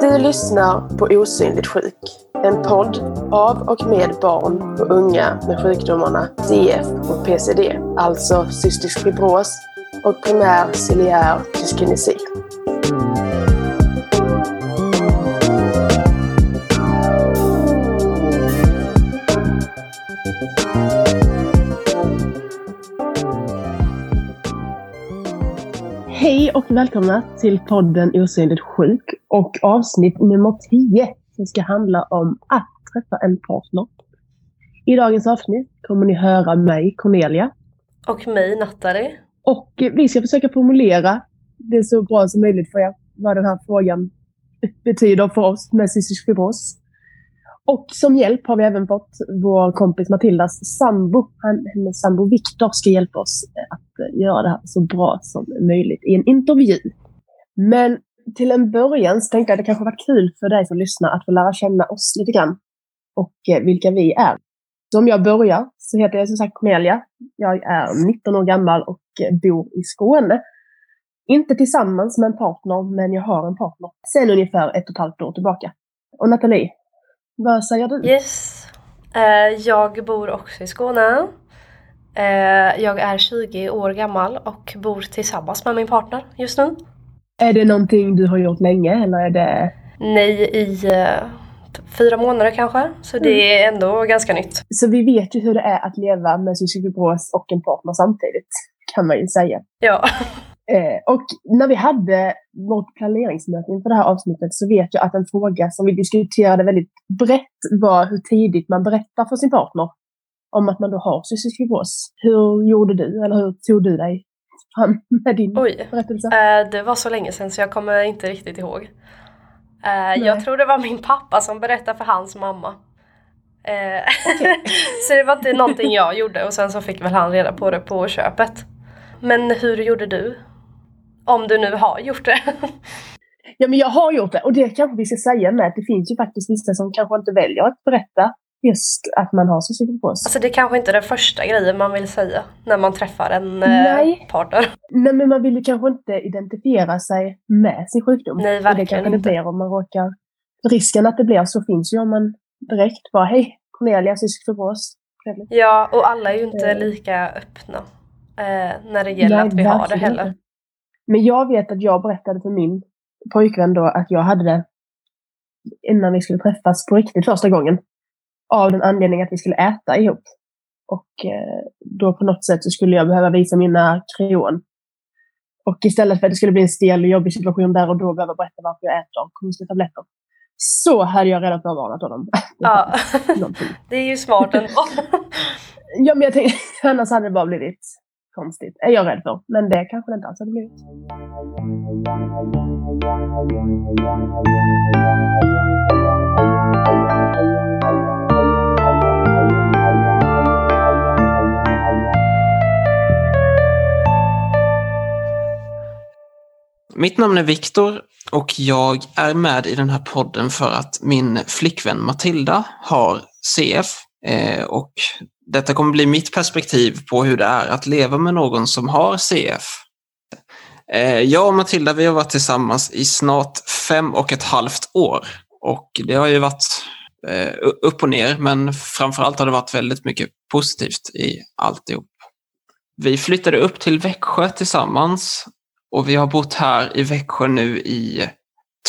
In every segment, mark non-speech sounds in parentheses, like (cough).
Du lyssnar på Osynligt sjuk. En podd av och med barn och unga med sjukdomarna CF och PCD, alltså cystisk fibros och primär ciliär dyskinesi. Välkomna till podden Osynligt sjuk och avsnitt nummer 10 som ska handla om att träffa en partner. I dagens avsnitt kommer ni höra mig, Cornelia. Och mig, Nathalie. Och vi ska försöka formulera det så bra som möjligt för er, vad den här frågan betyder för oss med cystisk fibros. Och som hjälp har vi även fått vår kompis Matildas sambo. Han, hennes sambo Viktor ska hjälpa oss att göra det här så bra som möjligt i en intervju. Men till en början så tänkte jag att det kanske varit kul för dig som lyssnar att få lära känna oss lite grann. Och eh, vilka vi är. Så om jag börjar så heter jag som sagt Cornelia. Jag är 19 år gammal och eh, bor i Skåne. Inte tillsammans med en partner, men jag har en partner sen ungefär ett och ett halvt år tillbaka. Och Nathalie, vad säger du? Yes. Eh, jag bor också i Skåne. Eh, jag är 20 år gammal och bor tillsammans med min partner just nu. Är det någonting du har gjort länge eller är det? Nej, i eh, fyra månader kanske. Så det är ändå ganska nytt. Så vi vet ju hur det är att leva med cystisk fibros och en partner samtidigt, kan man ju säga. Ja. Eh, och när vi hade vårt planeringsmöte inför det här avsnittet så vet jag att en fråga som vi diskuterade väldigt brett var hur tidigt man berättar för sin partner om att man då har cystisk fibros. Hur gjorde du, eller hur tog du dig fram med din Oj. berättelse? Eh, det var så länge sedan så jag kommer inte riktigt ihåg. Eh, jag tror det var min pappa som berättade för hans mamma. Eh, (laughs) så det var inte någonting jag gjorde och sen så fick väl han reda på det på köpet. Men hur gjorde du? Om du nu har gjort det. Ja, men jag har gjort det. Och det kanske vi ska säga med att det finns ju faktiskt vissa som kanske inte väljer att berätta just att man har cystisk fibros. Alltså det kanske inte är den första grejen man vill säga när man träffar en Nej. eh, partner. Nej, men man vill ju kanske inte identifiera sig med sin sjukdom. Nej, Och det verkligen kanske inte. blir om man råkar... Risken att det blir så finns ju om man direkt bara hej, Cornelia, cystisk fibros. Ja, och alla är ju inte Eh. lika öppna eh, när det gäller Nej, att vi har det verkligen heller. inte. Men jag vet att jag berättade för min pojkvän då att jag hade det innan vi skulle träffas på riktigt första gången. Av den anledningen att vi skulle äta ihop. Och eh, då på något sätt så skulle jag behöva visa mina kreon. Och istället för att det skulle bli en stel och jobbig situation där och då behöva berätta varför jag äter konstiga tabletter. Så hade jag redan förvarnat honom. (laughs) Ja, det är ju smart ändå. Ja, men jag tänkte, (laughs) annars hade det bara blivit konstigt. Är jag rädd för. Men det kanske det inte alls hade blivit. Mitt namn är Viktor och jag är med i den här podden för att min flickvän Matilda har CF. Eh, och detta kommer bli mitt perspektiv på hur det är att leva med någon som har CF. Eh, jag och Matilda vi har varit tillsammans i snart fem och ett halvt år. Och det har ju varit eh, upp och ner, men framförallt har det varit väldigt mycket positivt i alltihop. Vi flyttade upp till Växjö tillsammans och vi har bott här i Växjö nu i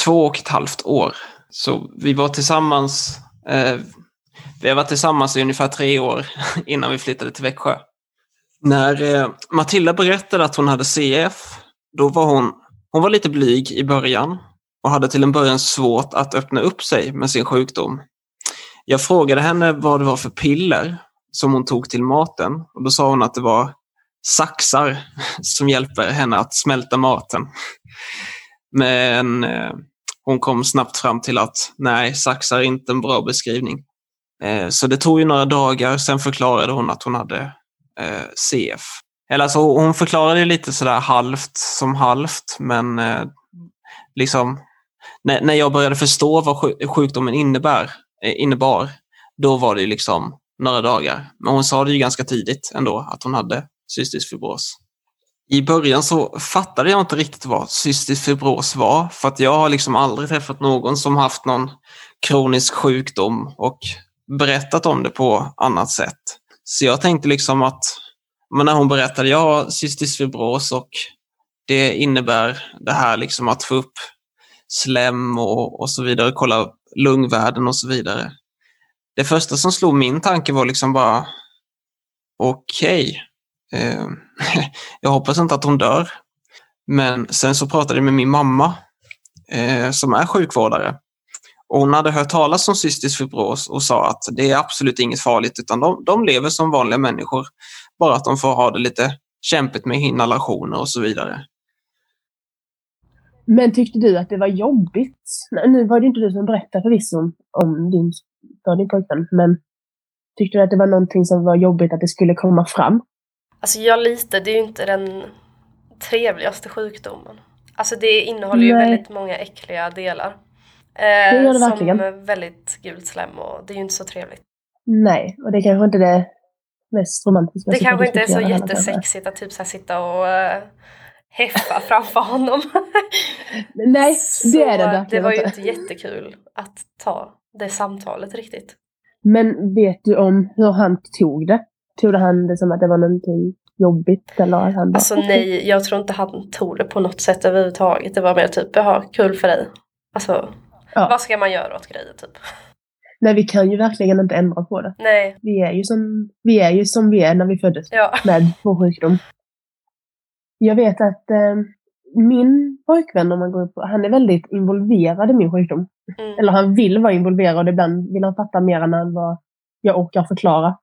två och ett halvt år. Så vi var tillsammans, eh, vi har varit tillsammans i ungefär tre år (laughs) innan vi flyttade till Växjö. När eh, Matilda berättade att hon hade CF, då var hon, hon var lite blyg i början och hade till en början svårt att öppna upp sig med sin sjukdom. Jag frågade henne vad det var för piller som hon tog till maten och då sa hon att det var saxar (laughs) som hjälper henne att smälta maten. Men eh, hon kom snabbt fram till att nej, saxar är inte en bra beskrivning. Eh, så det tog ju några dagar, sen förklarade hon att hon hade eh, CF. Eller alltså, hon förklarade lite sådär halvt som halvt, men eh, liksom när, när jag började förstå vad sjukdomen innebär eh, innebar, då var det liksom några dagar. Men hon sa det ju ganska tidigt ändå att hon hade cystisk fibros. I början så fattade jag inte riktigt vad cystisk fibros var för att jag har liksom aldrig träffat någon som haft någon kronisk sjukdom och berättat om det på annat sätt. Så jag tänkte liksom att men när hon berättade jag har cystisk fibros och det innebär det här liksom att få upp slem och, och så vidare, kolla lungvärden och så vidare. Det första som slog min tanke var liksom bara okej, okay, eh, (laughs) jag hoppas inte att hon dör. Men sen så pratade jag med min mamma eh, som är sjukvårdare och hon hade hört talas om cystisk fibros och sa att det är absolut inget farligt utan de, de lever som vanliga människor. Bara att de får ha det lite kämpigt med inhalationer och så vidare. Men tyckte du att det var jobbigt? Nu var det inte du som berättade förvisso om, om din, för din pojkvän, men tyckte du att det var någonting som var jobbigt att det skulle komma fram? Alltså ja, lite. Det är ju inte den trevligaste sjukdomen. Alltså det innehåller ju väldigt många äckliga delar. Eh, det det verkligen. Som väldigt gult slem och det är ju inte så trevligt. Nej, och det är kanske inte det mest romantiska. Det kanske inte är så jättesexigt att typ så sitta och uh, häffa (laughs) framför honom. (laughs) Nej, det är det verkligen Det var ju inte jättekul att ta det samtalet riktigt. Men vet du om hur han tog det? Tog han det som att det var någonting jobbigt? Eller han bara, alltså nej, jag tror inte han tog det på något sätt överhuvudtaget. Det var mer typ, jaha, kul för dig. Alltså, Ja. Vad ska man göra åt grejer typ? Nej, vi kan ju verkligen inte ändra på det. Nej. Vi är ju som vi är, ju som vi är när vi föddes ja. med vår sjukdom. Jag vet att eh, min pojkvän, om man går upp, han är väldigt involverad i min sjukdom. Mm. Eller han vill vara involverad ibland vill han fatta mer än vad jag orkar förklara.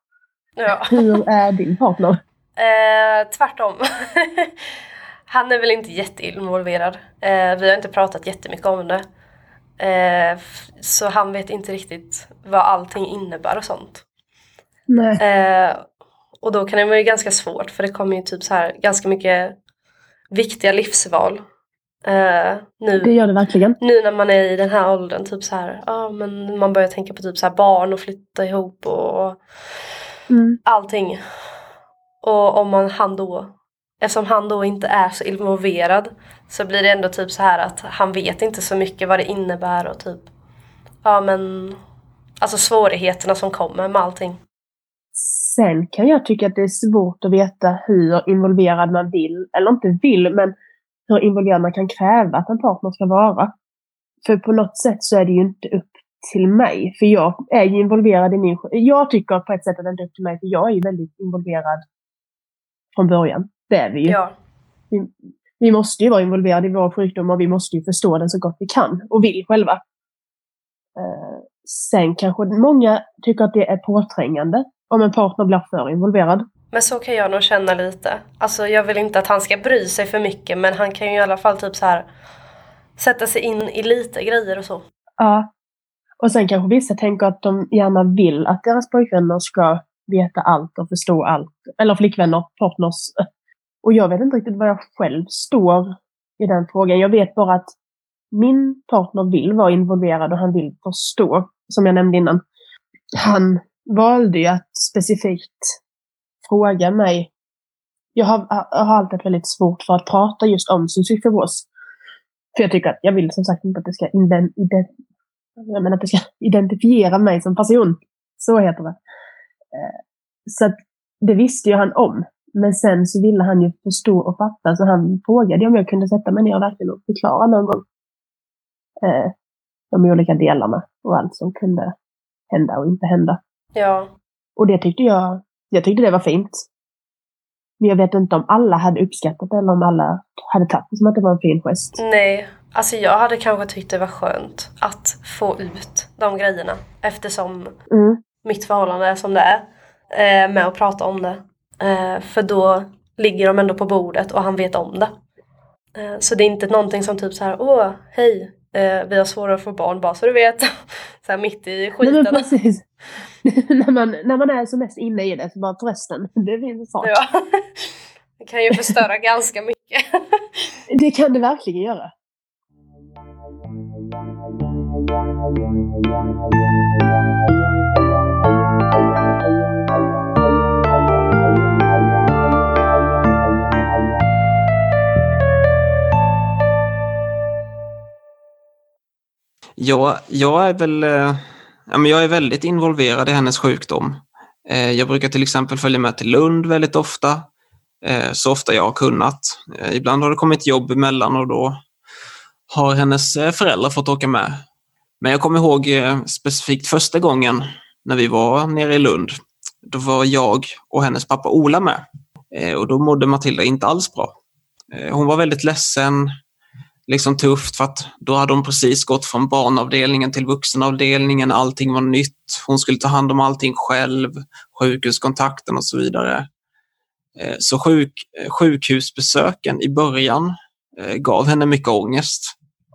Ja. Hur är din partner? Eh, tvärtom. (laughs) han är väl inte jätteinvolverad. Eh, vi har inte pratat jättemycket om det. Eh, så han vet inte riktigt vad allting innebär och sånt. Eh, och då kan det vara ganska svårt för det kommer ju typ så här ganska mycket viktiga livsval. Eh, nu, det gör det verkligen. Nu när man är i den här åldern, typ så här, ja men man börjar tänka på typ så här barn och flytta ihop och mm. allting. Och om man han då eftersom han då inte är så involverad så blir det ändå typ så här att han vet inte så mycket vad det innebär och typ ja men alltså svårigheterna som kommer med allting. Sen kan jag tycka att det är svårt att veta hur involverad man vill, eller inte vill, men hur involverad man kan kräva att en partner ska vara. För på något sätt så är det ju inte upp till mig, för jag är ju involverad i min... Jag tycker på ett sätt att det inte är upp till mig, för jag är ju väldigt involverad från början. Det är vi ju. Ja. Vi, vi, måste ju vara involverade i vår sjukdom och vi måste ju förstå den så gott vi kan och vill själva. Eh, sen kanske många tycker att det är påträngande om en partner blir för involverad. Men så kan jag nog känna lite. Alltså jag vill inte att han ska bry sig för mycket men han kan ju i alla fall typ så här sätta sig in i lite grejer och så. Ja. Och sen kanske vissa tänker att de gärna vill att deras pojkvänner ska veta allt och förstå allt. Eller flickvänner, partners. Och jag vet inte riktigt var jag själv står i den frågan. Jag vet bara att min partner vill vara involverad och han vill förstå, som jag nämnde innan. Han valde ju att specifikt fråga mig. Jag har, jag har alltid väldigt svårt för att prata just om cystisk. För jag tycker att jag vill som sagt inte att det ska, ident, ident, jag menar att det ska identifiera mig som person. Så heter det. Eh, så att det visste ju han om. Men sen så ville han ju förstå och fatta, så han frågade om jag kunde sätta mig ner och verkligen förklara någon gång eh, de olika delarna och allt som kunde hända och inte hända. Ja. Och det tyckte jag, jag tyckte det var fint. Men jag vet inte om alla hade uppskattat det eller om alla hade tagit det som att det var en fin gest. Nej, alltså jag hade kanske tyckt det var skönt att få ut de grejerna eftersom mm. mitt förhållande är som det är. Eh, med att prata om det. Eh, för då ligger de ändå på bordet och han vet om det. Eh, så det är inte någonting som typ så här, åh, hej, eh, vi har svårare att få barn bara så du vet. (laughs) så här mitt i skiten. Nej, precis. (laughs) när, man, när man är som mest inne i det så bara förresten, det finns fart. Ja. (laughs) det kan ju förstöra ganska mycket. det kan det verkligen göra. Ja, jag är väl eh, ja, men jag är väldigt involverad i hennes sjukdom. Eh, jag brukar till exempel följa med till Lund väldigt ofta, eh, så ofta jag har kunnat. Ibland har det kommit jobb emellan och då har hennes föräldrar fått åka med. Men jag kommer ihåg specifikt första gången när vi var nere i Lund. Då var jag och hennes pappa Ola med. Och då mådde Matilda inte alls bra. Hon var väldigt ledsen, liksom tufft för att då hade hon precis gått från barnavdelningen till vuxenavdelningen. Allting var nytt. Hon skulle ta hand om allting själv, sjukhuskontakten och så vidare. Eh, så sjuk, eh, sjukhusbesöken i början eh, gav henne mycket ångest.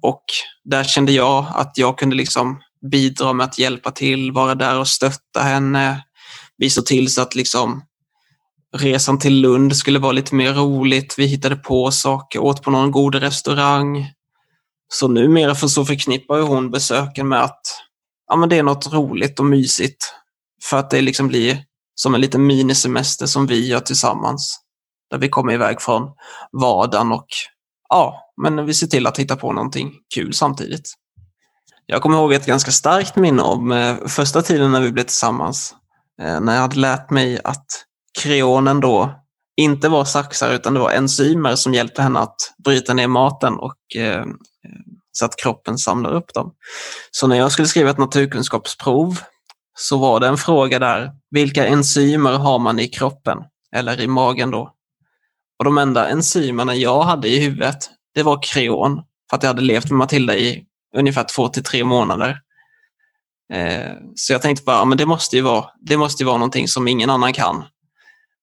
Och där kände jag att jag kunde liksom bidra med att hjälpa till, vara där och stötta henne. Vi såg till så att liksom resan till Lund skulle vara lite mer roligt. Vi hittade på saker, åt på någon god restaurang. Så numera för så förknippar ju hon besöken med att ja, men det är något roligt och mysigt. För att det liksom blir som en liten minisemester som vi gör tillsammans. Där vi kommer iväg från vardagen och ja, men vi ser till att hitta på någonting kul samtidigt. Jag kommer ihåg ett ganska starkt minne om eh, första tiden när vi blev tillsammans. Eh, när jag hade lärt mig att kreonen då inte var saxar utan det var enzymer som hjälpte henne att bryta ner maten och eh, så att kroppen samlar upp dem. Så när jag skulle skriva ett naturkunskapsprov så var det en fråga där, vilka enzymer har man i kroppen eller i magen då? Och de enda enzymerna jag hade i huvudet, det var kreon, för att jag hade levt med Matilda i ungefär två till tre månader. Eh, så jag tänkte bara, men det måste ju vara, det måste ju vara någonting som ingen annan kan.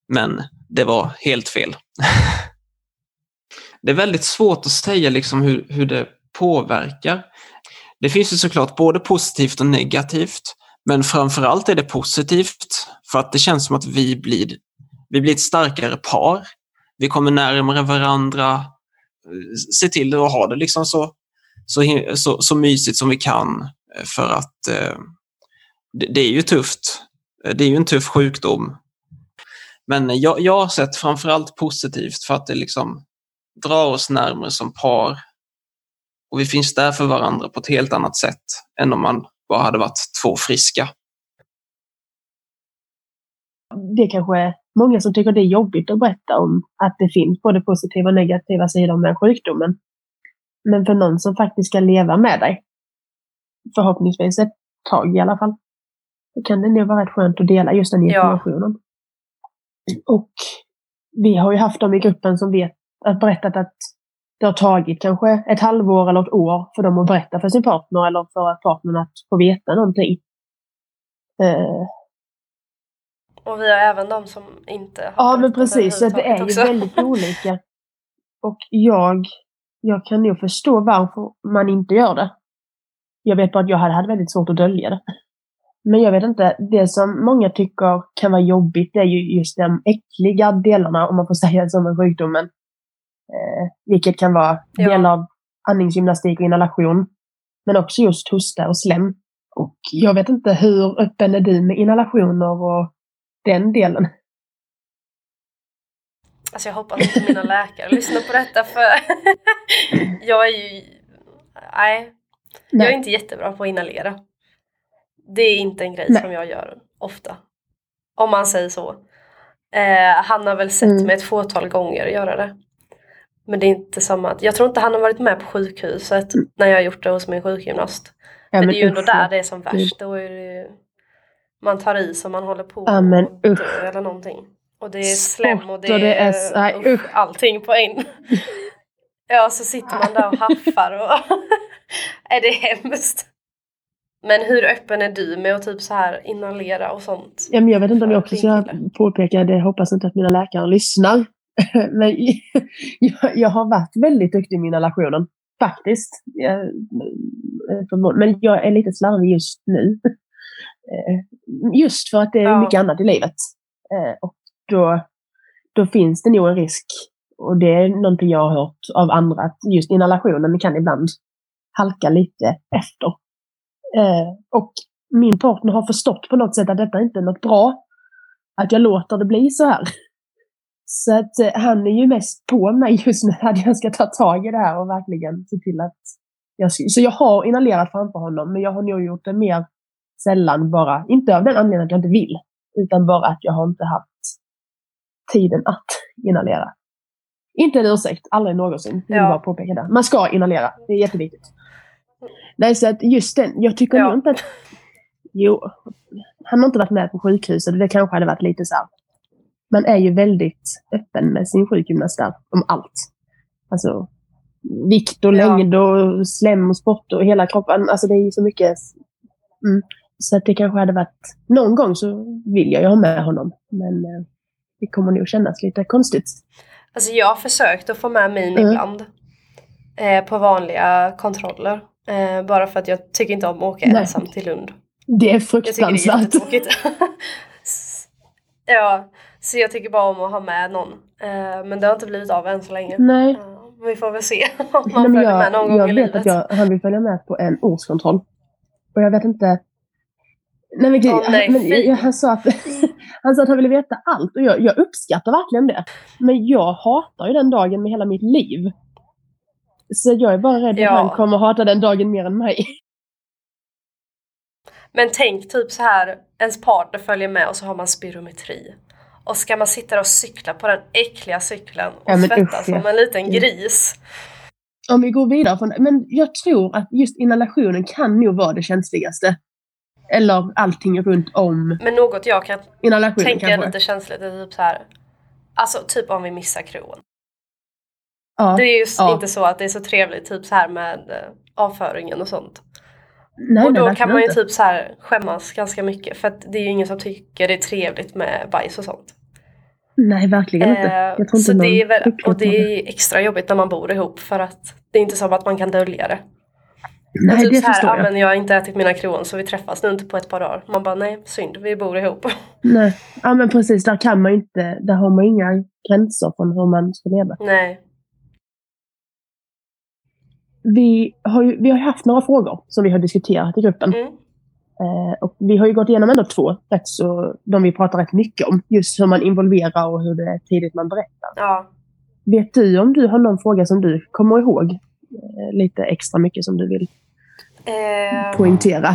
Men det var helt fel. (laughs) det är väldigt svårt att säga liksom hur, hur det påverkar. Det finns ju såklart både positivt och negativt, men framförallt är det positivt för att det känns som att vi blir, vi blir ett starkare par. Vi kommer närmare varandra, se till att ha det liksom så, så, så, så mysigt som vi kan för att eh, det, det, är ju tufft. Det är ju en tuff sjukdom men jag, jag har sett framförallt positivt för att det liksom drar oss närmare som par. Och vi finns där för varandra på ett helt annat sätt än om man bara hade varit två friska. Det är kanske många som tycker det är jobbigt att berätta om att det finns både positiva och negativa sidor med sjukdomen. Men för någon som faktiskt ska leva med dig, förhoppningsvis ett tag i alla fall, då kan det nog vara rätt skönt att dela just den informationen. Ja. Och vi har ju haft dem i gruppen som vet, att berättat att det har tagit kanske ett halvår eller ett år för dem att berätta för sin partner eller för att partnern att få veta någonting. Uh. Och vi har även de som inte har Ja, men precis. Så det är också. ju väldigt (laughs) olika. Och jag, jag kan nog förstå varför man inte gör det. Jag vet bara att jag hade, hade väldigt svårt att dölja det. Men jag vet inte, det som många tycker kan vara jobbigt det är ju just de äckliga delarna, om man får (laughs) säga så, med sjukdomen. Eh, vilket kan vara ja. del av andningsgymnastik och inhalation. Men också just hosta och slem. Och jag vet inte, hur öppen är du med inhalationer och den delen? Alltså jag hoppas inte mina läkare lyssnar på detta för (laughs) jag är ju... Nej. Nej. Jag är inte jättebra på att inhalera. Det är inte en grej Nej. som jag gör ofta. Om man säger så. Eh, han har väl sett mm. mig ett fåtal gånger göra det. Men det är inte samma. Jag tror inte han har varit med på sjukhuset mm. när jag har gjort det hos min sjukgymnast. Ja, men, men det är ju ändå där det är som värst. Då är det, man tar i som man håller på ja, men, och dör eller någonting. Och det är slem och det, och det är, är usch, allting på en. (laughs) ja, så sitter man där och haffar och (laughs) är det hemskt. Men hur öppen är du med att typ så här inhalera och sånt? Ja, men jag vet inte om jag också ska påpeka det. Jag hoppas inte att mina läkare lyssnar. (laughs) men (laughs) jag, jag, har varit väldigt duktig med inhalationen. Faktiskt. Men jag är lite slarvig just nu. (laughs) Eh, just för att det är ja. mycket annat i livet. Eh, och då, då finns det nog en risk. Och det är någonting jag har hört av andra. Att just inhalationen kan ibland halka lite efter. Eh, och min partner har förstått på något sätt att detta inte är något bra. Att jag låter det bli så här. (laughs) Så att eh, han är ju mest på mig just nu (laughs) att jag ska ta tag i det här och verkligen se till att jag... Så jag har inhalerat framför honom, men jag har nog gjort det mer sällan bara. Inte av den anledningen att jag inte vill, utan bara att jag har inte haft tiden att inhalera. Inte en ursäkt, aldrig någonsin. Ja. bara påpeka det. Man ska inhalera, det är jätteviktigt. Nej, så att just den, jag tycker Ja. nog inte att... Jo, han har inte varit med på sjukhuset det kanske hade varit lite så här. Man är ju väldigt öppen med sin sjukgymnast där, om allt. Alltså vikt och Ja. längd och slem och sport och hela kroppen. Alltså det är ju så mycket. Mm. Så att det kanske hade varit... Någon gång så vill jag ju ha med honom. Men eh, det kommer nog kännas lite konstigt. Alltså jag har försökt att få med min Mm. ibland. Eh, på vanliga kontroller. Eh, bara för att jag tycker inte om att åka Nej. ensam till Lund. Det är Jag tycker det är fruktansvärt. (laughs) ja, så jag tycker bara om att ha med någon. Eh, men det har inte blivit av än så länge. Nej. Vi får väl se (laughs) om man följer med någon jag, gång jag i vet livet. att jag, han vill följa med på en årskontroll. Och jag vet inte... Nej, men, Åh, nej, men, jag- han, sa att, (laughs) han sa att han ville veta allt och jag, jag uppskattar verkligen det. Men jag hatar ju den dagen med hela mitt liv. Så jag är bara rädd Ja. att han kommer hata den dagen mer än mig. Men tänk typ så här, ens partner följer med och så har man spirometri. Och ska man sitta där och cykla på den äckliga cykeln och Ja, svettas som en liten gris. Om vi går vidare från Men jag tror att just inhalationen kan nog vara det känsligaste. Eller allting runt om Men något jag kan tänka är kanske. lite känsligt är typ så här. Alltså typ om vi missar krogen. Ja. Det är ju ja. inte så att det är så trevligt typ så här med eh, avföringen och sånt. Nej, och nej, då verkligen kan man ju inte. typ så här skämmas ganska mycket för att det är ju ingen som tycker det är trevligt med bajs och sånt. Nej, verkligen inte. Eh, Jag inte så det är väl, och det är extra jobbigt när man bor ihop för att det är inte som att man kan dölja det. Nej, typ det så här, förstår ja, jag. men jag har inte ätit mina kron så vi träffas nu inte på ett par dagar. Man bara nej, synd, vi bor ihop. (laughs) Nej. Ja, men precis. Där kan man inte, där har man inga gränser från hur man ska leva. nej. Vi har ju vi har haft några frågor som vi har diskuterat i gruppen. Mm. Eh, och vi har ju gått igenom ändå två, rätt så, de vi pratar rätt mycket om. Just hur man involverar och hur det är tidigt man berättar. Ja. Vet du om du har någon fråga som du kommer ihåg eh, lite extra mycket som du vill Eh, poängtera?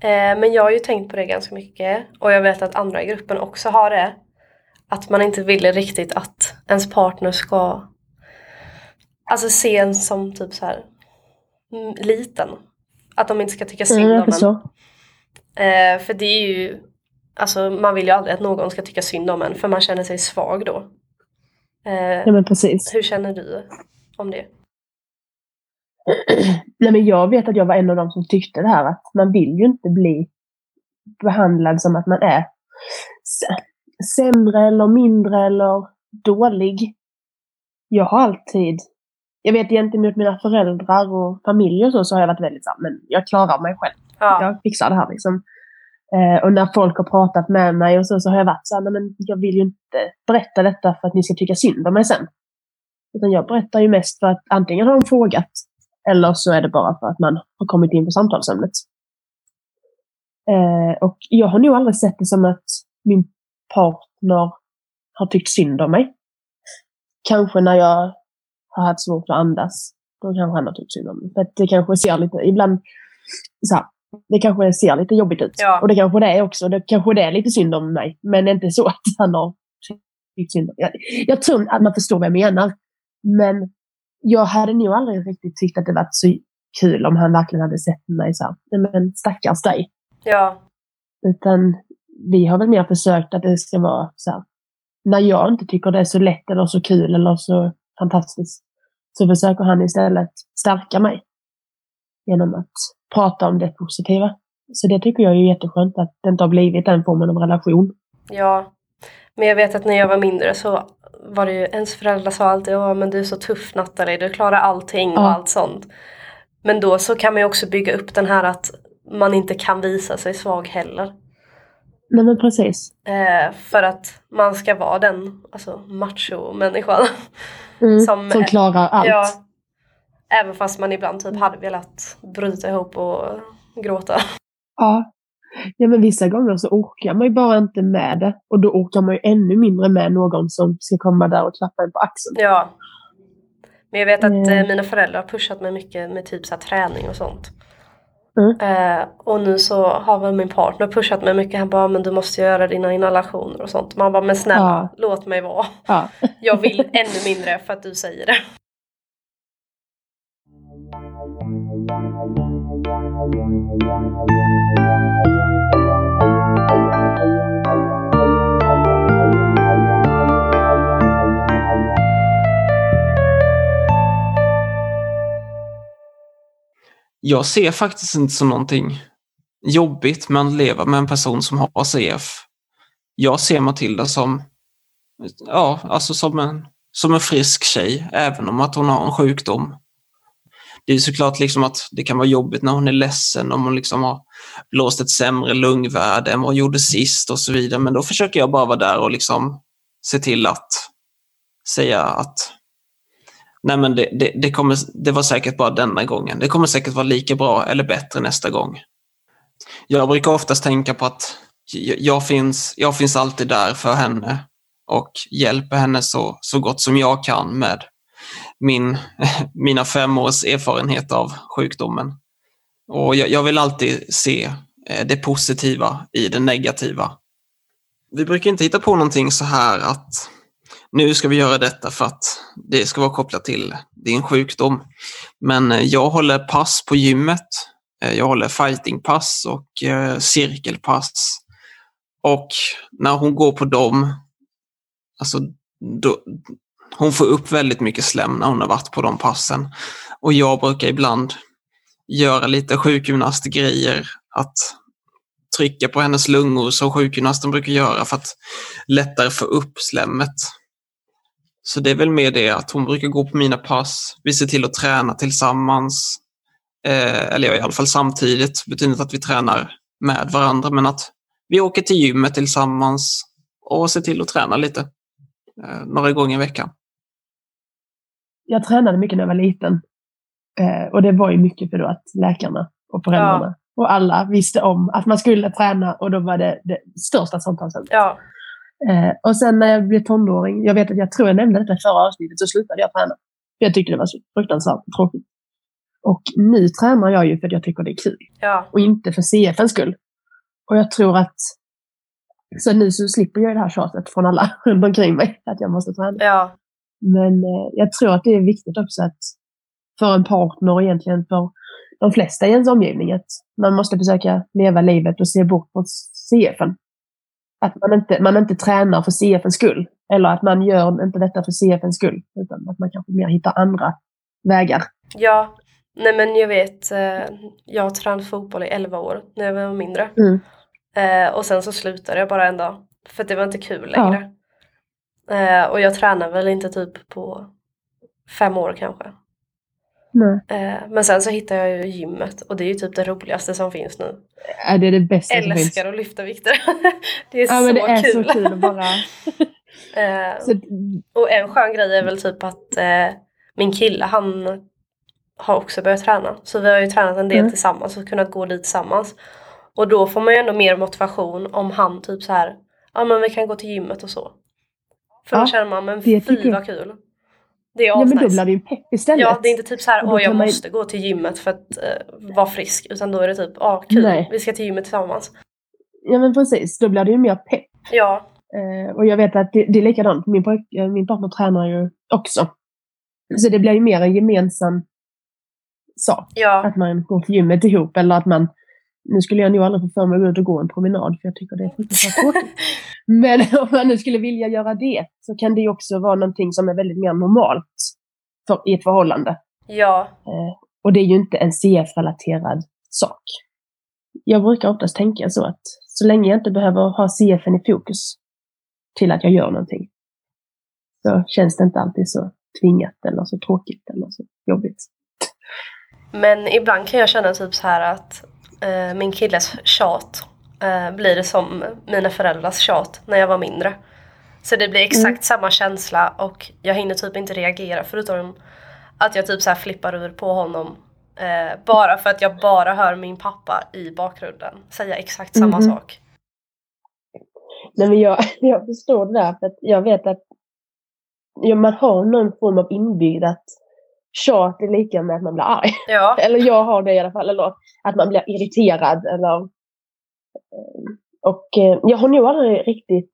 Eh, men jag har ju tänkt på det ganska mycket och jag vet att andra i gruppen också har det. Att man inte vill riktigt att ens partner ska alltså se en som typ så här mm, liten. Att de inte ska tycka synd Mm, om en. Eh, för det är ju, alltså man vill ju aldrig att någon ska tycka synd om en för man känner sig svag då. Eh, Ja, men precis. hur känner du om det? (clears throat) Nej, men jag vet att jag var en av dem som tyckte det här att man vill ju inte bli behandlad som att man är sämre eller mindre eller dålig. Jag har alltid, jag vet gentemot mina föräldrar och familj och så, så har jag varit väldigt så här, men jag klarar mig själv. Ja, Jag fixar det här liksom. Eh, och när folk har pratat med mig och så, så har jag varit så här, "Nej, men jag vill ju inte berätta detta för att ni ska tycka synd om mig sen. Utan jag berättar ju mest för att antingen har de frågat eller så är det bara för att man har kommit in på samtalsämnet. Eh, och jag har nog aldrig sett det som att min partner har tyckt synd om mig. Kanske när jag har haft svårt att andas. Då kanske han har tyckt synd om mig. För att det kanske ser lite, ibland, så här, det kanske ser lite jobbigt ut. Ja. Och det kanske det är också. Det kanske det är lite synd om mig. Men det är inte så att han har tyckt synd om mig. Jag, jag tror att man förstår vad jag menar. Men jag hade nog aldrig riktigt tyckt att det varit så kul om han verkligen hade sett mig så här, "Nej, men stackars dig. ja, Utan vi har väl mer försökt att det ska vara så här, när jag inte tycker det är så lätt eller så kul eller så fantastiskt, så försöker han istället stärka mig. Genom att prata om det positiva. Så det tycker jag är jätteskönt att det inte har blivit den formen av relation. ja. Men jag vet att när jag var mindre så var det ju, ens föräldrar sa alltid ja men du är så tuff Nathalie, du klarar allting och Ja. allt sånt. Men då så kan man ju också bygga upp den här att man inte kan visa sig svag heller. Nej men precis. Eh, för att man ska vara den alltså, macho-människan. Mm, Som- som, klarar allt. Ja. Även fast man ibland typ hade velat bryta ihop och gråta. Ja. Ja men vissa gånger så orkar man ju bara inte med det. Och då orkar man ju ännu mindre med någon som ska komma där och klappa en på axeln. Ja. Men jag vet att Mm. mina föräldrar har pushat mig mycket med typ så träning och sånt. Mm. Eh, och nu så har väl min partner pushat mig mycket. Han bara, men du måste göra dina inhalationer och sånt. Man bara, men snälla, låt mig vara. Ja. (laughs) Jag vill ännu mindre för att du säger det. Jag ser faktiskt inte som någonting jobbigt med att leva med en person som har CF. Jag ser Matilda som, ja, alltså som en, som en frisk tjej, även om att hon har en sjukdom. Det är såklart liksom att det kan vara jobbigt när hon är ledsen, om hon liksom har blåst ett sämre lungvärde än vad hon gjorde sist och så vidare. Men då försöker jag bara vara där och liksom se till att säga att nej men det, det, det, kommer, det var säkert bara denna gången. Det kommer säkert vara lika bra eller bättre nästa gång. Jag brukar oftast tänka på att jag, finns, jag finns alltid där för henne och hjälper henne så, så gott som jag kan med min, (laughs) mina fem års erfarenhet av sjukdomen. Och jag, jag vill alltid se eh, det positiva i det negativa. Vi brukar inte hitta på någonting så här att nu ska vi göra detta för att det ska vara kopplat till din sjukdom. Men eh, jag håller pass på gymmet. Eh, jag håller fightingpass och eh, cirkelpass. Och när hon går på dem, alltså då, hon får upp väldigt mycket slem när hon har varit på de passen. Och jag brukar ibland göra lite sjukgymnastgrejer, att trycka på hennes lungor som sjukgymnasten brukar göra för att lättare få upp slemmet. Så det är väl mer det att hon brukar gå på mina pass. Vi ser till att träna tillsammans. Eh, eller ja, i alla fall samtidigt. Det betyder inte att vi tränar med varandra, men att vi åker till gymmet tillsammans och ser till att träna lite. Eh, några gånger i veckan. Jag tränade mycket när jag var liten. Eh, och det var ju mycket för då att läkarna och föräldrarna och alla visste om att man skulle träna och då var det det största samtalsämnet. Ja, Eh, och sen när jag blev tonåring, jag vet att jag tror jag nämnde detta i förra avsnittet, så slutade jag träna. För jag tyckte det var så fruktansvärt tråkigt. Och nu tränar jag ju för att jag tycker det är kul. ja, Och inte för CFens skull. Och jag tror att... Så nu så slipper jag det här tjatet från alla (laughs) runt omkring mig, att jag måste träna. ja, Men eh, jag tror att det är viktigt också att för en partner och egentligen för de flesta i ens omgivning att man måste försöka leva livet och se bort från CFen. Att man inte, man inte tränar för CFens skull. Eller att man gör inte detta för CFens skull. Utan att man kanske mer hittar andra vägar. ja. Nej men jag vet, eh, jag har tränat fotboll i 11 år när jag var mindre. Mm. Eh, och sen så slutade jag bara en dag. För det var inte kul längre. Eh, och jag tränar väl inte typ på fem år kanske. Eh, men sen så hittade jag ju gymmet och det är ju typ det roligaste som finns nu. Är det det bästa som finns? Älskar att lyfta vikter. (laughs) det är Ja, så men det är kul. så kul att bara... (laughs) Eh, Så, och en skön grej är väl typ att eh, min kille han har också börjat träna. Så vi har ju tränat en del Mm. tillsammans och kunnat gå dit tillsammans. Och då får man ju ändå mer motivation om han typ så här, ja men vi kan gå till gymmet och så. För då Ja, känner man, men fy vad kul. Det är ja, men då blir det ju pepp istället. Ja, det är inte typ så här, åh jag man måste gå till gymmet för att eh, vara frisk. Utan då är det typ, ja kul, Nej. vi ska till gymmet tillsammans. Ja, men precis. Då blir det ju mer pepp. Ja, Eh, och jag vet att det, det är likadant. Min, pojk, eh, min partner tränar ju också. Så det blir ju mer en gemensam sak. ja, Att man går till gymmet ihop eller att man... Nu skulle jag nog aldrig få för mig att gå ut och gå en promenad för jag tycker det är fruktansvärt tråkigt. (laughs) Men (laughs) om man nu skulle vilja göra det så kan det ju också vara någonting som är väldigt mer normalt för, i ett förhållande. ja, Eh, och det är ju inte en CF-relaterad sak. Jag brukar oftast tänka så att så länge jag inte behöver ha CFen i fokus till att jag gör någonting så känns det inte alltid så tvingat eller så tråkigt eller så jobbigt. Men ibland kan jag känna typ så här att eh, min killes tjat eh, blir det som mina föräldrars tjat när jag var mindre. Så det blir exakt Mm. samma känsla och jag hinner typ inte reagera förutom att jag typ så här flippar ur på honom eh, bara för att jag bara hör min pappa i bakgrunden säga exakt samma Mhm. sak. Nej, men jag, (laughs) jag förstår det där, för att jag vet att ja, man har någon form av inbyggd att tjat är lika med att man blir arg. Ja, (laughs) Eller jag har det i alla fall. Eller att man blir irriterad. Eller, eh, och eh, jag har nog aldrig riktigt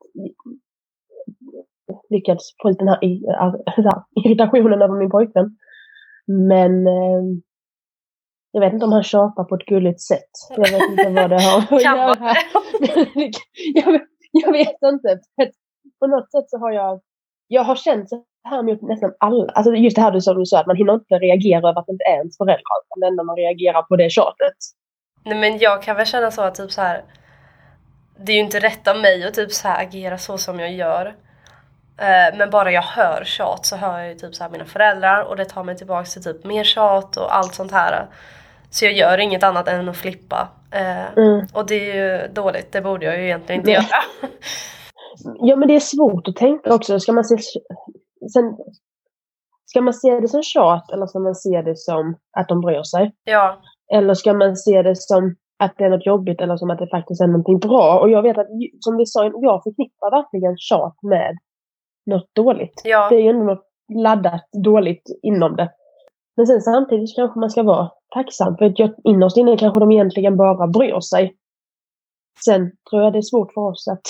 lyckats få ut den här, i- ar- så här irritationen över min pojkvän. Men eh, jag vet inte om han tjatar på ett gulligt sätt. Jag vet inte vad det har (laughs) att göra. jag, (laughs) vet- jag vet inte. På något sätt så har jag, jag har känt så här mot nästan alla. Alltså just det här du sa, du sa att man hinner inte reagera över att det inte är ens föräldrar. Utan det enda man reagerar på det är tjatet. Nej men jag kan väl känna så att typ så här. Det är ju inte rätt av mig att typ så här agera så som jag gör. Eh, Men bara jag hör tjat så hör jag ju typ så här mina föräldrar och det tar mig tillbaks till typ mer tjat och allt sånt här. Så jag gör inget annat än att flippa. Eh, Mm. Och det är ju dåligt, det borde jag ju egentligen inte göra. (laughs) Ja, men det är svårt att tänka också. Ska man se, sen, ska man se det som tjat eller ska man se det som att de bryr sig? Ja, Eller ska man se det som att det är något jobbigt eller som att det faktiskt är någonting bra? Och jag vet att, som vi sa, jag förknippar verkligen tjat med något dåligt. ja, Det är ju ändå något laddat dåligt inom det. Men sen samtidigt kanske man ska vara tacksam för att innerst inne kanske de egentligen bara bryr sig. Sen tror jag det är svårt för oss att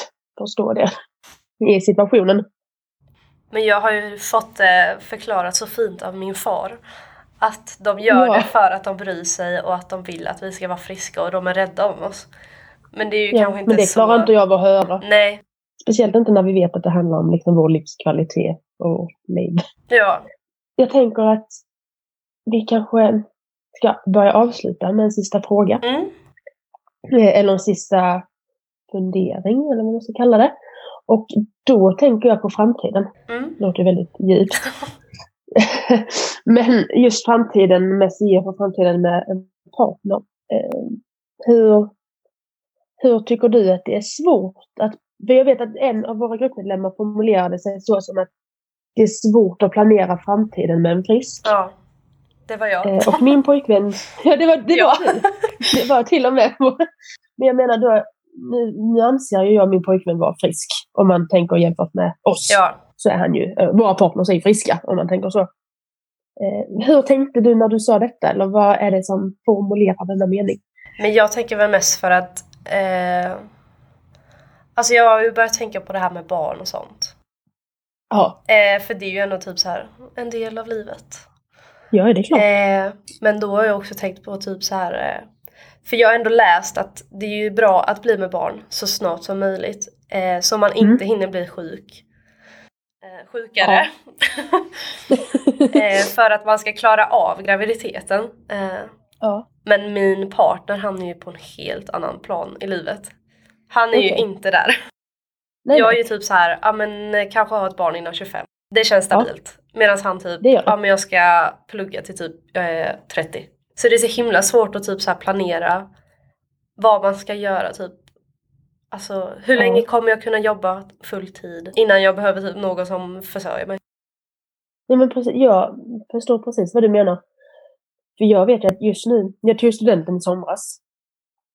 förstå det i situationen. men jag har ju fått det förklarat så fint av min far. Att de gör Ja. det för att de bryr sig och att de vill att vi ska vara friska och de är rädda om oss. Men det är ju Ja, kanske inte men det så... klarar inte jag av att höra. Nej, Speciellt inte när vi vet att det handlar om liksom vår livskvalitet och liv. ja. Jag tänker att vi kanske ska börja avsluta med en sista fråga. Mm. Eh, Eller en sista fundering, eller vad man ska kalla det. Och då tänker jag på framtiden. Mm. Det låter väldigt djupt. (laughs) Men just framtiden med CF och framtiden med en partner. Eh, hur, hur tycker du att det är svårt att... För jag vet att en av våra gruppmedlemmar formulerade sig så som att det är svårt att planera framtiden med en frisk. Ja, det var jag. Eh, och min pojkvän, (laughs) ja det var, det Ja. var du. Det var till och med Men jag menar då, nu, nu anser ju jag min pojkvän vara frisk. Om man tänker jämfört med oss. Ja. Så är han ju, eh, våra partners är friska om man tänker så. Eh, hur tänkte du när du sa detta? Eller vad är det som formulerar denna mening? Men jag tänker väl mest för att eh, Alltså jag har ju börjat tänka på det här med barn och sånt. Ja, Eh, för det är ju ändå typ så här en del av livet. ja det är klart. Eh, men då har jag också tänkt på typ så här eh, För jag har ändå läst att det är ju bra att bli med barn så snart som möjligt. Eh, så man Mm. inte hinner bli sjuk. Eh, sjukare. (laughs) eh, för att man ska klara av graviditeten. Eh, ja. men min partner han är ju på en helt annan plan i livet. Han är ju Okej. inte där. Nej, jag är ju typ så här, ja men eh, kanske ha ett barn innan 25. Det känns Ja. stabilt. Medan han typ, ja men jag ska plugga till typ jag är 30. Så det är så himla svårt att typ så planera vad man ska göra typ. Alltså hur Ja. länge kommer jag kunna jobba fulltid innan jag behöver typ någon som försörjer mig? Nej, men precis, jag förstår precis vad du menar. För jag vet ju att just nu, jag tog studenten i somras.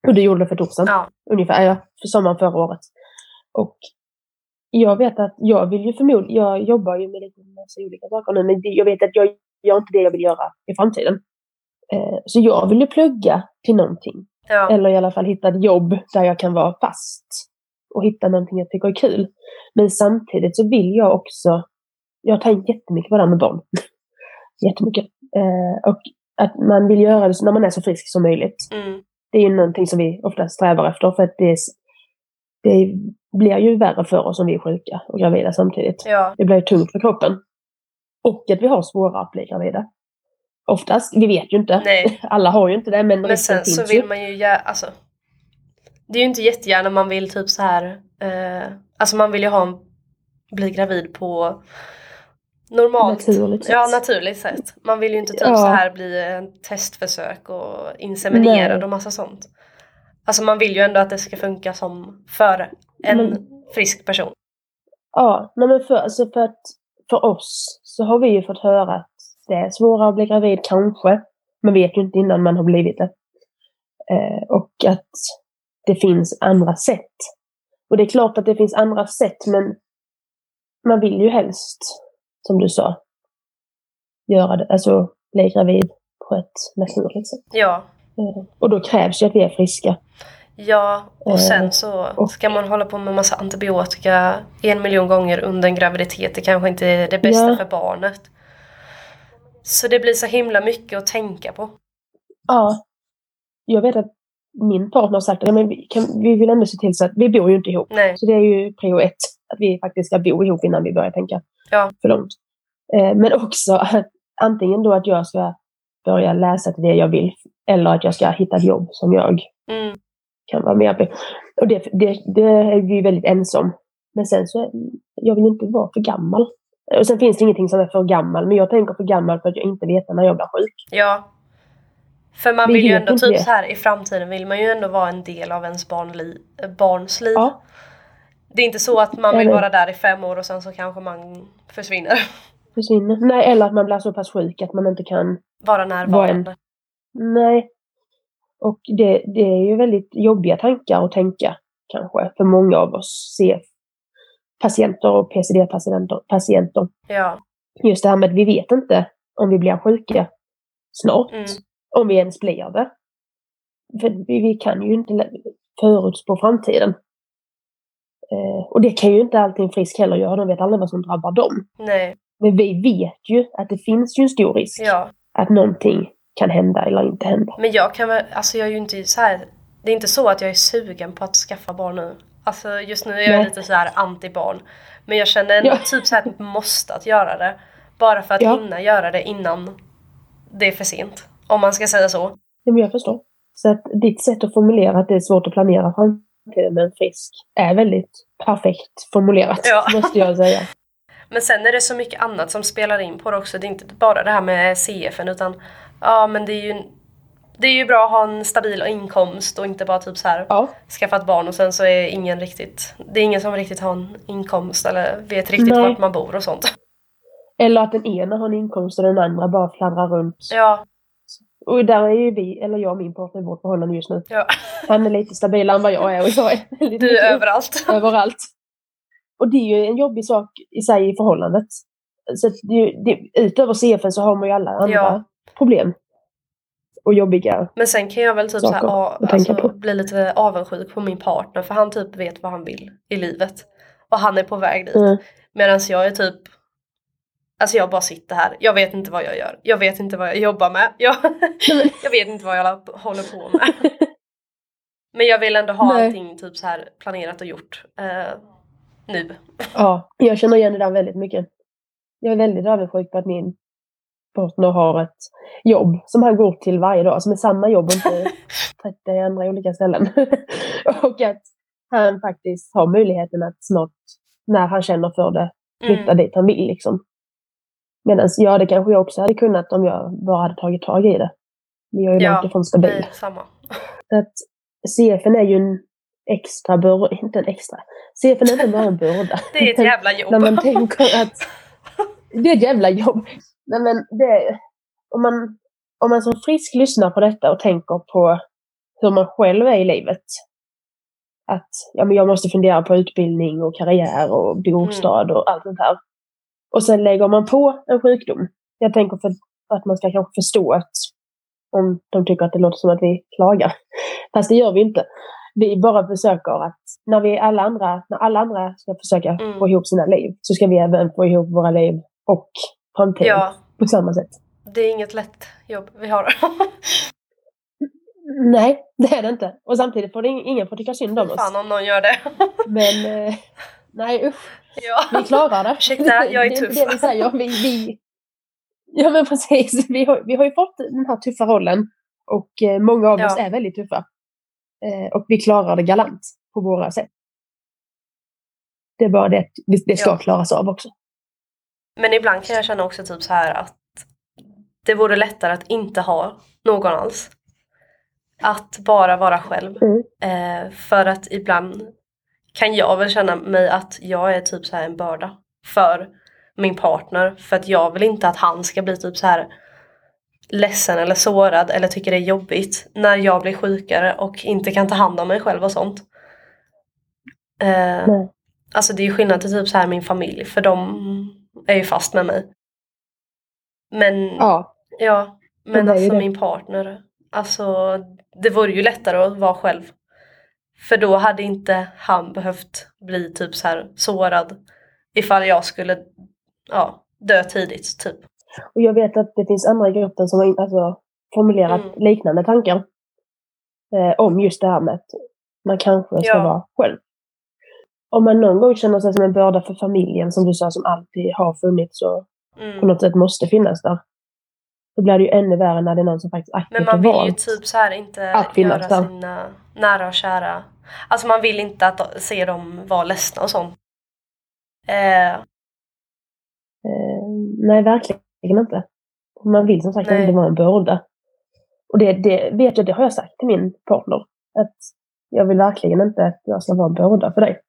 Och det gjorde det för ett år sedan. Ja. ungefär, ja, för sommaren förra året. Och jag vet att jag vill ju förmodligen, jag jobbar ju med lite massa olika saker nu, men jag vet att jag gör inte det jag vill göra i framtiden. Eh, så jag vill ju plugga till någonting. Ja. Eller i alla fall hitta ett jobb där jag kan vara fast. Och hitta någonting jag tycker är kul. Men samtidigt så vill jag också, jag har tänkt jättemycket på det här med barn. (laughs) Jättemycket. Eh, och att man vill göra det när man är så frisk som möjligt Mm. det är ju någonting som vi ofta strävar efter för att det, är- det blir ju värre för oss om vi är sjuka och gravida samtidigt. ja. Det blir tungt för kroppen. Och att vi har svårare att bli gravida. Oftast, vi vet ju inte. Nej. (laughs) Alla har ju inte det men, Men sen så vill ju. man ju gärna, alltså. Det är ju inte jättegärna man vill typ så här. Eh, alltså man vill ju ha en, bli gravid på normalt. Naturligt. Ja, naturligt sätt. Man vill ju inte typ Ja. så här bli en testförsök och inseminerad Nej. och massa sånt. Alltså man vill ju ändå att det ska funka som för en Men- frisk person. Ja, men för, alltså för, att, för oss så har vi ju fått höra att det är svårare att bli gravid kanske. Man vet ju inte innan man har blivit det. Eh, och att det finns andra sätt. Och det är klart att det finns andra sätt men man vill ju helst, som du sa, göra det, alltså bli gravid på ett naturligt sätt. Ja. Eh, och då krävs ju att vi är friska. Ja, och sen så ska man hålla på med massa antibiotika en miljon gånger under en graviditet. Det kanske inte är det bästa ja. för barnet. Så det blir så himla mycket att tänka på. Ja. Jag vet att min partner har sagt att men vi, kan, vi vill ändå se till så att vi bor ju inte ihop. Nej. Så det är ju prio ett. Att vi faktiskt ska bo ihop innan vi börjar tänka ja. för långt. Eh, men också att (laughs) antingen då att jag ska börja läsa till det jag vill eller att jag ska hitta ett jobb som jag mm. kan vara med på. Och det, det, det är vi väldigt ensom. Men sen så, jag vill inte vara för gammal. Och sen finns det ingenting som är för gammal, men jag tänker för gammal för att jag inte vet när jag blir sjuk. Ja. För man vill ju ändå, typ så här i framtiden vill man ju ändå vara en del av ens barnli barns liv. Ja. Det är inte så att man vill vara där i fem år och sen så kanske man försvinner. (laughs) Försvinner. Nej, eller att man blir så pass sjuk att man inte kan vara närvarande. Vara en... Nej. Och det, det är ju väldigt jobbiga tankar att tänka kanske för många av oss CF-patienter och PCD-patienter. Ja. Just det här med att vi vet inte om vi blir sjuka snart. Mm. Om vi ens blir det. För vi, vi kan ju inte förutspå framtiden. Eh, och det kan ju inte alltid en frisk heller göra. De vet aldrig vad som drabbar dem. Nej. Men vi vet ju att det finns ju en stor risk ja. att någonting kan hända eller inte hända. Men jag kan väl, alltså jag är ju inte så här, det är inte så att jag är sugen på att skaffa barn nu. Alltså just nu är jag Nej. lite så här anti-barn. Men jag känner ändå ja. typ så här att måste att göra det. Bara för att ja. hinna göra det innan det är för sent. Om man ska säga så. Ja, men jag förstår. Så att ditt sätt att formulera att det är svårt att planera framtiden med en frisk är väldigt perfekt formulerat, ja. (laughs) måste jag säga. Men sen är det så mycket annat som spelar in på det också. Det är inte bara det här med CFN utan ja men det är ju det är ju bra att ha en stabil inkomst och inte bara typ så här ja. skaffa ett barn och sen så är ingen riktigt Det är ingen som riktigt har en inkomst eller vet riktigt Nej. vart man bor och sånt. Eller att den ena har en inkomst och den andra bara fladdrar runt. Ja. Och där är ju vi, eller jag och min partner i vårt förhållande just nu. Ja. Han är lite stabilare än vad jag är och jag är lite Du är överallt. Överallt. Och det är ju en jobbig sak i sig i förhållandet. Så det, det, utöver CFN så har man ju alla andra ja. problem. Och jobbiga Men sen kan jag väl typ så här, a, alltså, bli lite avundsjuk på min partner för han typ vet vad han vill i livet. Och han är på väg dit. Mm. Medan jag är typ Alltså jag bara sitter här, jag vet inte vad jag gör. Jag vet inte vad jag jobbar med. Jag, (laughs) jag vet inte vad jag håller på med. (laughs) Men jag vill ändå ha Nej. allting typ så här planerat och gjort. Eh, nu. Ja, jag känner igen det där väldigt mycket. Jag är väldigt avundsjuk på att min partner har ett jobb som han går till varje dag, som är samma jobb inte (laughs) 30 andra olika ställen. (laughs) och att han faktiskt har möjligheten att snart, när han känner för det, flytta mm. dit han vill. Liksom. Medan ja, det kanske jag också hade kunnat om jag bara hade tagit tag i det. Men jag är ju ja, långt ifrån stabil. Nej, samma. att CFN är ju en extra börda, inte en extra. CFN är inte bara en börda. (laughs) det är ett jävla jobb. När man tänker att det är ett jävla jobb. Nej, men det, om, man, om man som frisk lyssnar på detta och tänker på hur man själv är i livet. Att ja, men jag måste fundera på utbildning och karriär och bostad och allt sånt här. Och sen lägger man på en sjukdom. Jag tänker för att man ska kanske förstå att om de tycker att det låter som att vi klagar. (laughs) Fast det gör vi inte. Vi bara försöker att när, vi alla andra, när alla andra ska försöka mm. få ihop sina liv så ska vi även få ihop våra liv och framtiden ja. på samma sätt. Det är inget lätt jobb vi har. (laughs) Nej, det är det inte. Och samtidigt får det ingen får tycka synd om oss. Fan om någon gör det. (laughs) Men eh, nej usch. Ja. Vi klarar det. Ursäkta, jag är tuff. Det det vi säger. Vi, vi, ja men precis. Vi har, vi har ju fått den här tuffa rollen. Och eh, många av ja. oss är väldigt tuffa. Eh, och vi klarar det galant på våra sätt. Det är bara det det, det ska ja. klaras av också. Men ibland kan jag känna också typ så här att det vore lättare att inte ha någon alls. Att bara vara själv. Mm. Eh, för att ibland kan jag väl känna mig att jag är typ så här en börda för min partner för att jag vill inte att han ska bli typ så här ledsen eller sårad eller tycker det är jobbigt när jag blir sjukare och inte kan ta hand om mig själv och sånt. Eh, alltså det är ju skillnad till typ så här min familj för de är ju fast med mig. Men ja, ja men alltså min partner, alltså det vore ju lättare att vara själv. För då hade inte han behövt bli typ så här sårad ifall jag skulle ja, dö tidigt typ. Och jag vet att det finns andra i gruppen som har alltså, formulerat mm. liknande tankar. Eh, om just det här med att man kanske ska ja. vara själv. Om man någon gång känner sig som en börda för familjen, som du sa, som alltid har funnits och mm. på något sätt måste finnas där. Då blir det ju ännu värre när det är någon som faktiskt aktivt Men man vill ju typ så här inte göra där. sina nära och kära. Alltså man vill inte att se dem vara ledsna och sånt. Eh. Eh, nej, verkligen inte. Man vill som sagt inte vara en börda. Och det, det vet jag, det har jag sagt till min partner. Att jag vill verkligen inte att jag ska vara en börda för dig.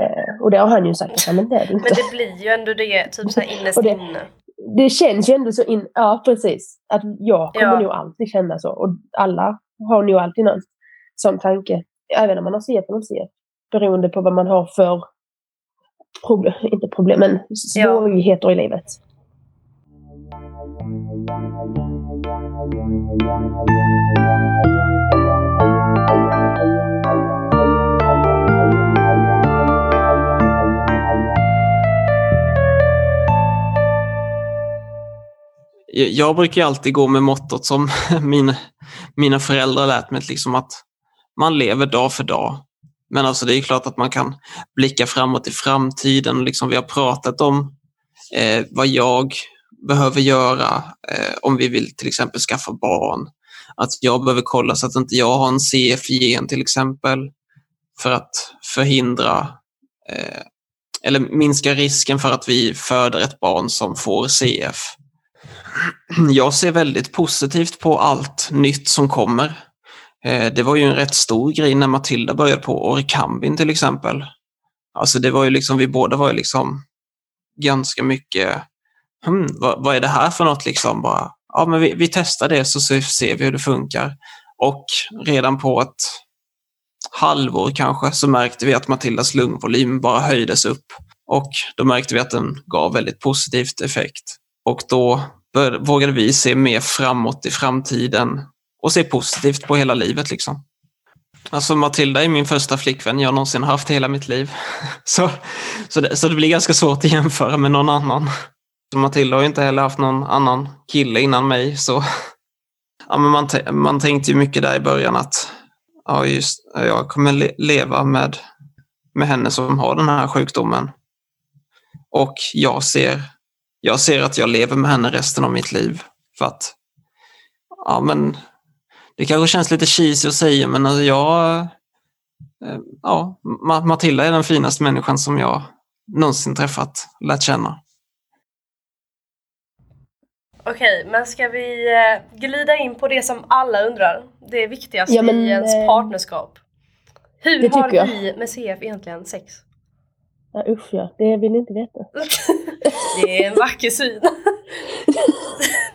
Eh, och det har han ju sagt, men det är det inte. Men det blir ju ändå det, typ såhär (laughs) innerst det, inne. Det känns ju ändå så in, ja precis. Att jag kommer ja. nog alltid känna så. Och alla har nog alltid någon sån tanke. Även om man har CF eller CF. Beroende på vad man har för problem, inte problem, men svårigheter ja. i livet. Jag brukar alltid gå med mottot som (laughs) min, mina föräldrar lärt mig, liksom att man lever dag för dag. Men alltså det är klart att man kan blicka framåt i framtiden. Liksom vi har pratat om eh, vad jag behöver göra eh, om vi vill till exempel skaffa barn. Att jag behöver kolla så att inte jag har en CF-gen till exempel för att förhindra eh, eller minska risken för att vi föder ett barn som får CF. Jag ser väldigt positivt på allt nytt som kommer. Eh, det var ju en rätt stor grej när Matilda började på Orkambin till exempel. Alltså det var ju liksom, vi båda var ju liksom ganska mycket hmm, vad, vad, är det här för något liksom? Bara, ja, men vi, vi testar det så ser vi hur det funkar. Och redan på ett halvår kanske så märkte vi att Matildas lungvolym bara höjdes upp. Och då märkte vi att den gav väldigt positivt effekt. Och då vågade vi se mer framåt i framtiden och se positivt på hela livet. liksom. Alltså Matilda är min första flickvän jag någonsin haft i hela mitt liv. (laughs) Så, så, det, så det blir ganska svårt att jämföra med någon annan. Matilda har ju inte heller haft någon annan kille innan mig. Så (laughs) ja, men man, man tänkte ju mycket där i början att ja, just, jag kommer le leva med, med henne som har den här sjukdomen. Och jag ser, jag ser att jag lever med henne resten av mitt liv. För att, ja men, det kanske känns lite cheesy att säga men alltså jag, eh, ja, Matilda är den finaste människan som jag någonsin träffat, lärt känna. Okej, men ska vi eh, glida in på det som alla undrar? Det viktigaste ja, men, i ens eh, partnerskap. Hur har vi med CF egentligen sex? Ja, usch ja, det vill ni inte veta. (laughs) det är en vacker syn.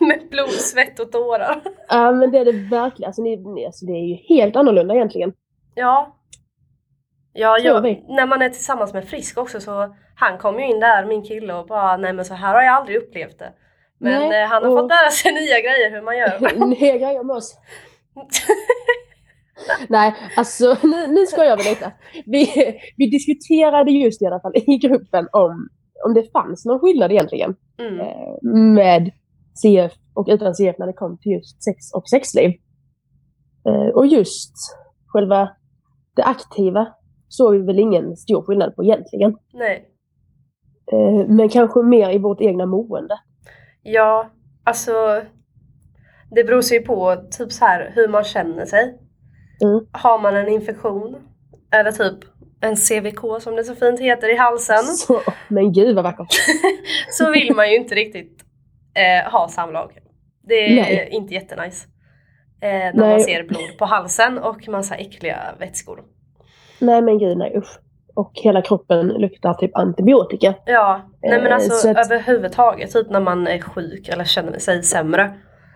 (laughs) med blod, svett och tårar. Ja men det är det verkligen. Alltså, ni, alltså, det är ju helt annorlunda egentligen. Ja. Ja, jag, när man är tillsammans med Frisk också så han kom ju in där, min kille, och bara nej men så här har jag aldrig upplevt det. Men Nej, eh, han har och... fått lära sig nya grejer hur man gör. (laughs) nya grejer med oss. Nej, alltså (laughs) nu, nu ska jag väl lite. Vi, vi diskuterade just i alla fall i gruppen om, om det fanns någon skillnad egentligen mm. eh, med CF och utan CF när det kom till just sex och sexliv. Eh, och just själva det aktiva såg vi väl ingen stor skillnad på egentligen. Nej. Eh, men kanske mer i vårt egna mående. Ja, alltså det beror sig på typ så här hur man känner sig. Mm. Har man en infektion eller typ en CVK som det så fint heter i halsen. Så, men gud vad vackert! (laughs) så vill man ju inte riktigt eh, ha samlag. Det är Nej. inte jättenice. Eh, när nej. man ser blod på halsen och massa äckliga vätskor. Nej men gud nej usch. och hela kroppen luktar typ antibiotika. Ja, nej men Eh, alltså så att- överhuvudtaget typ när man är sjuk eller känner sig sämre.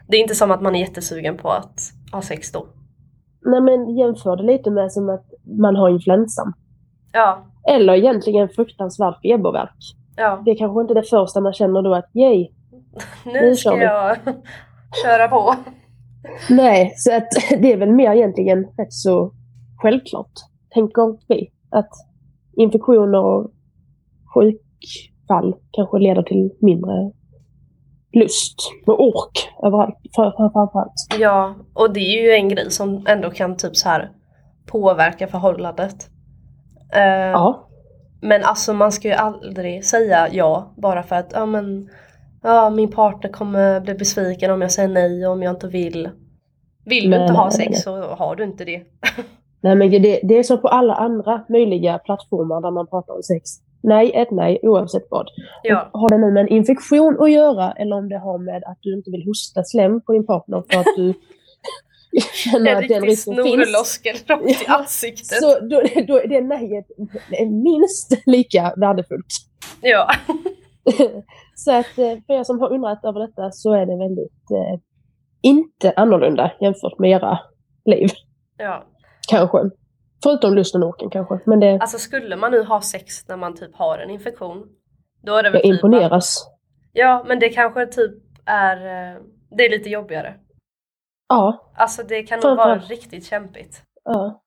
Det är inte som att man är jättesugen på att ha sex då. Nej men jämför det lite med som att man har influensan. Ja, Eller egentligen fruktansvärd febervärk. ja. Det är kanske inte det första man känner då att yay. (laughs) Nu Nu ska jag (laughs) köra på. Nej, så att (laughs) det är väl mer egentligen rätt så självklart, tänker vi. Att infektioner och sjukfall kanske leder till mindre lust och ork överallt, för- för- framförallt. Ja, och det är ju en grej som ändå kan typ så här påverka förhållandet. Eh, Ja, Men alltså man ska ju aldrig säga ja bara för att ja men ja, min partner kommer bli besviken om jag säger nej och om jag inte vill. Vill du Nej, inte nej, ha sex nej. så har du inte det. (laughs) nej men det, det är så på alla andra möjliga plattformar där man pratar om sex. Nej, ett nej oavsett vad. Ja, har det nu med en infektion att göra eller om det har med att du inte vill hosta slem på din partner för att du (laughs) känner en att den riktig risken finns. snorloskel rakt i ansiktet. Så då, då är det nejet minst lika värdefullt. Ja, (laughs) så att eh, för er som har undrat över detta så är det väldigt eh, inte annorlunda jämfört med era liv. ja. Kanske. Förutom lusten och orken kanske. Men det, Alltså skulle man nu ha sex när man typ har en infektion. Då är det väl jag typ att, imponeras. Ja, men det kanske typ är, eh, det är lite jobbigare. Ja, Alltså det kan nog vara riktigt kämpigt. ja.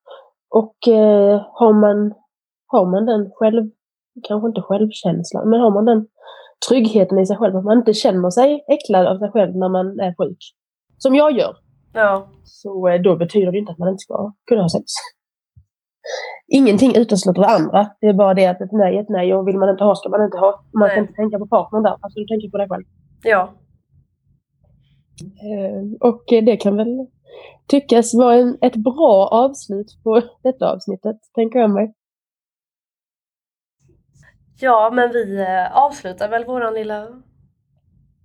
Och eh, har, man, har man den själv, kanske inte självkänslan, men har man den tryggheten i sig själv, att man inte känner sig äcklad av sig själv när man är sjuk. Som jag gör. Ja, Så eh, då betyder det inte att man inte ska kunna ha sex. Ingenting utesluter det andra. Det är bara det att ett nej är ett nej och vill man inte ha ska man inte ha. Man Nej. kan inte tänka på partnern där, fast du tänker på dig själv. ja, Eh, Och det kan väl tyckas vara en, ett bra avslut på (laughs) detta avsnittet, tänker jag mig. ja men vi eh, avslutar väl våran lilla,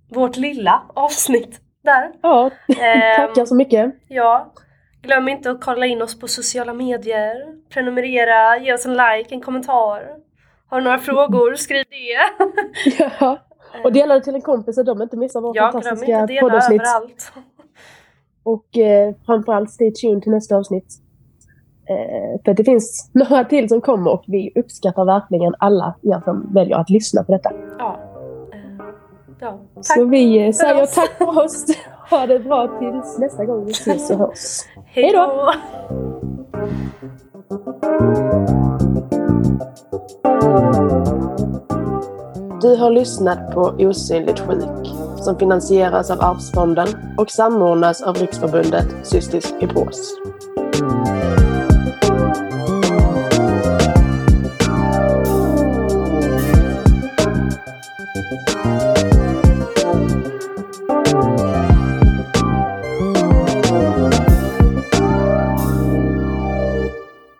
vårt lilla avsnitt där. Ja, Ehm, tackar så mycket. Ja, glöm inte att kolla in oss på sociala medier, prenumerera, ge oss en like, en kommentar. Har du några frågor, skriv det. (laughs) Ja. Och dela det till en kompis så de inte missar våra Ja, fantastiska poddavsnitt. överallt. Och eh, framförallt stay tuned till nästa avsnitt. Eh, för det finns några till som kommer och vi uppskattar verkligen alla er som väljer att lyssna på detta. Ja. Eh, ja. Tack. Så vi eh, säger tack för oss. (laughs) Ha det bra tills nästa gång vi ses och hörs. Hej då. Du har lyssnat på Osynligt sjuk som finansieras av Arvsfonden och samordnas av Riksförbundet Cystisk Fibros.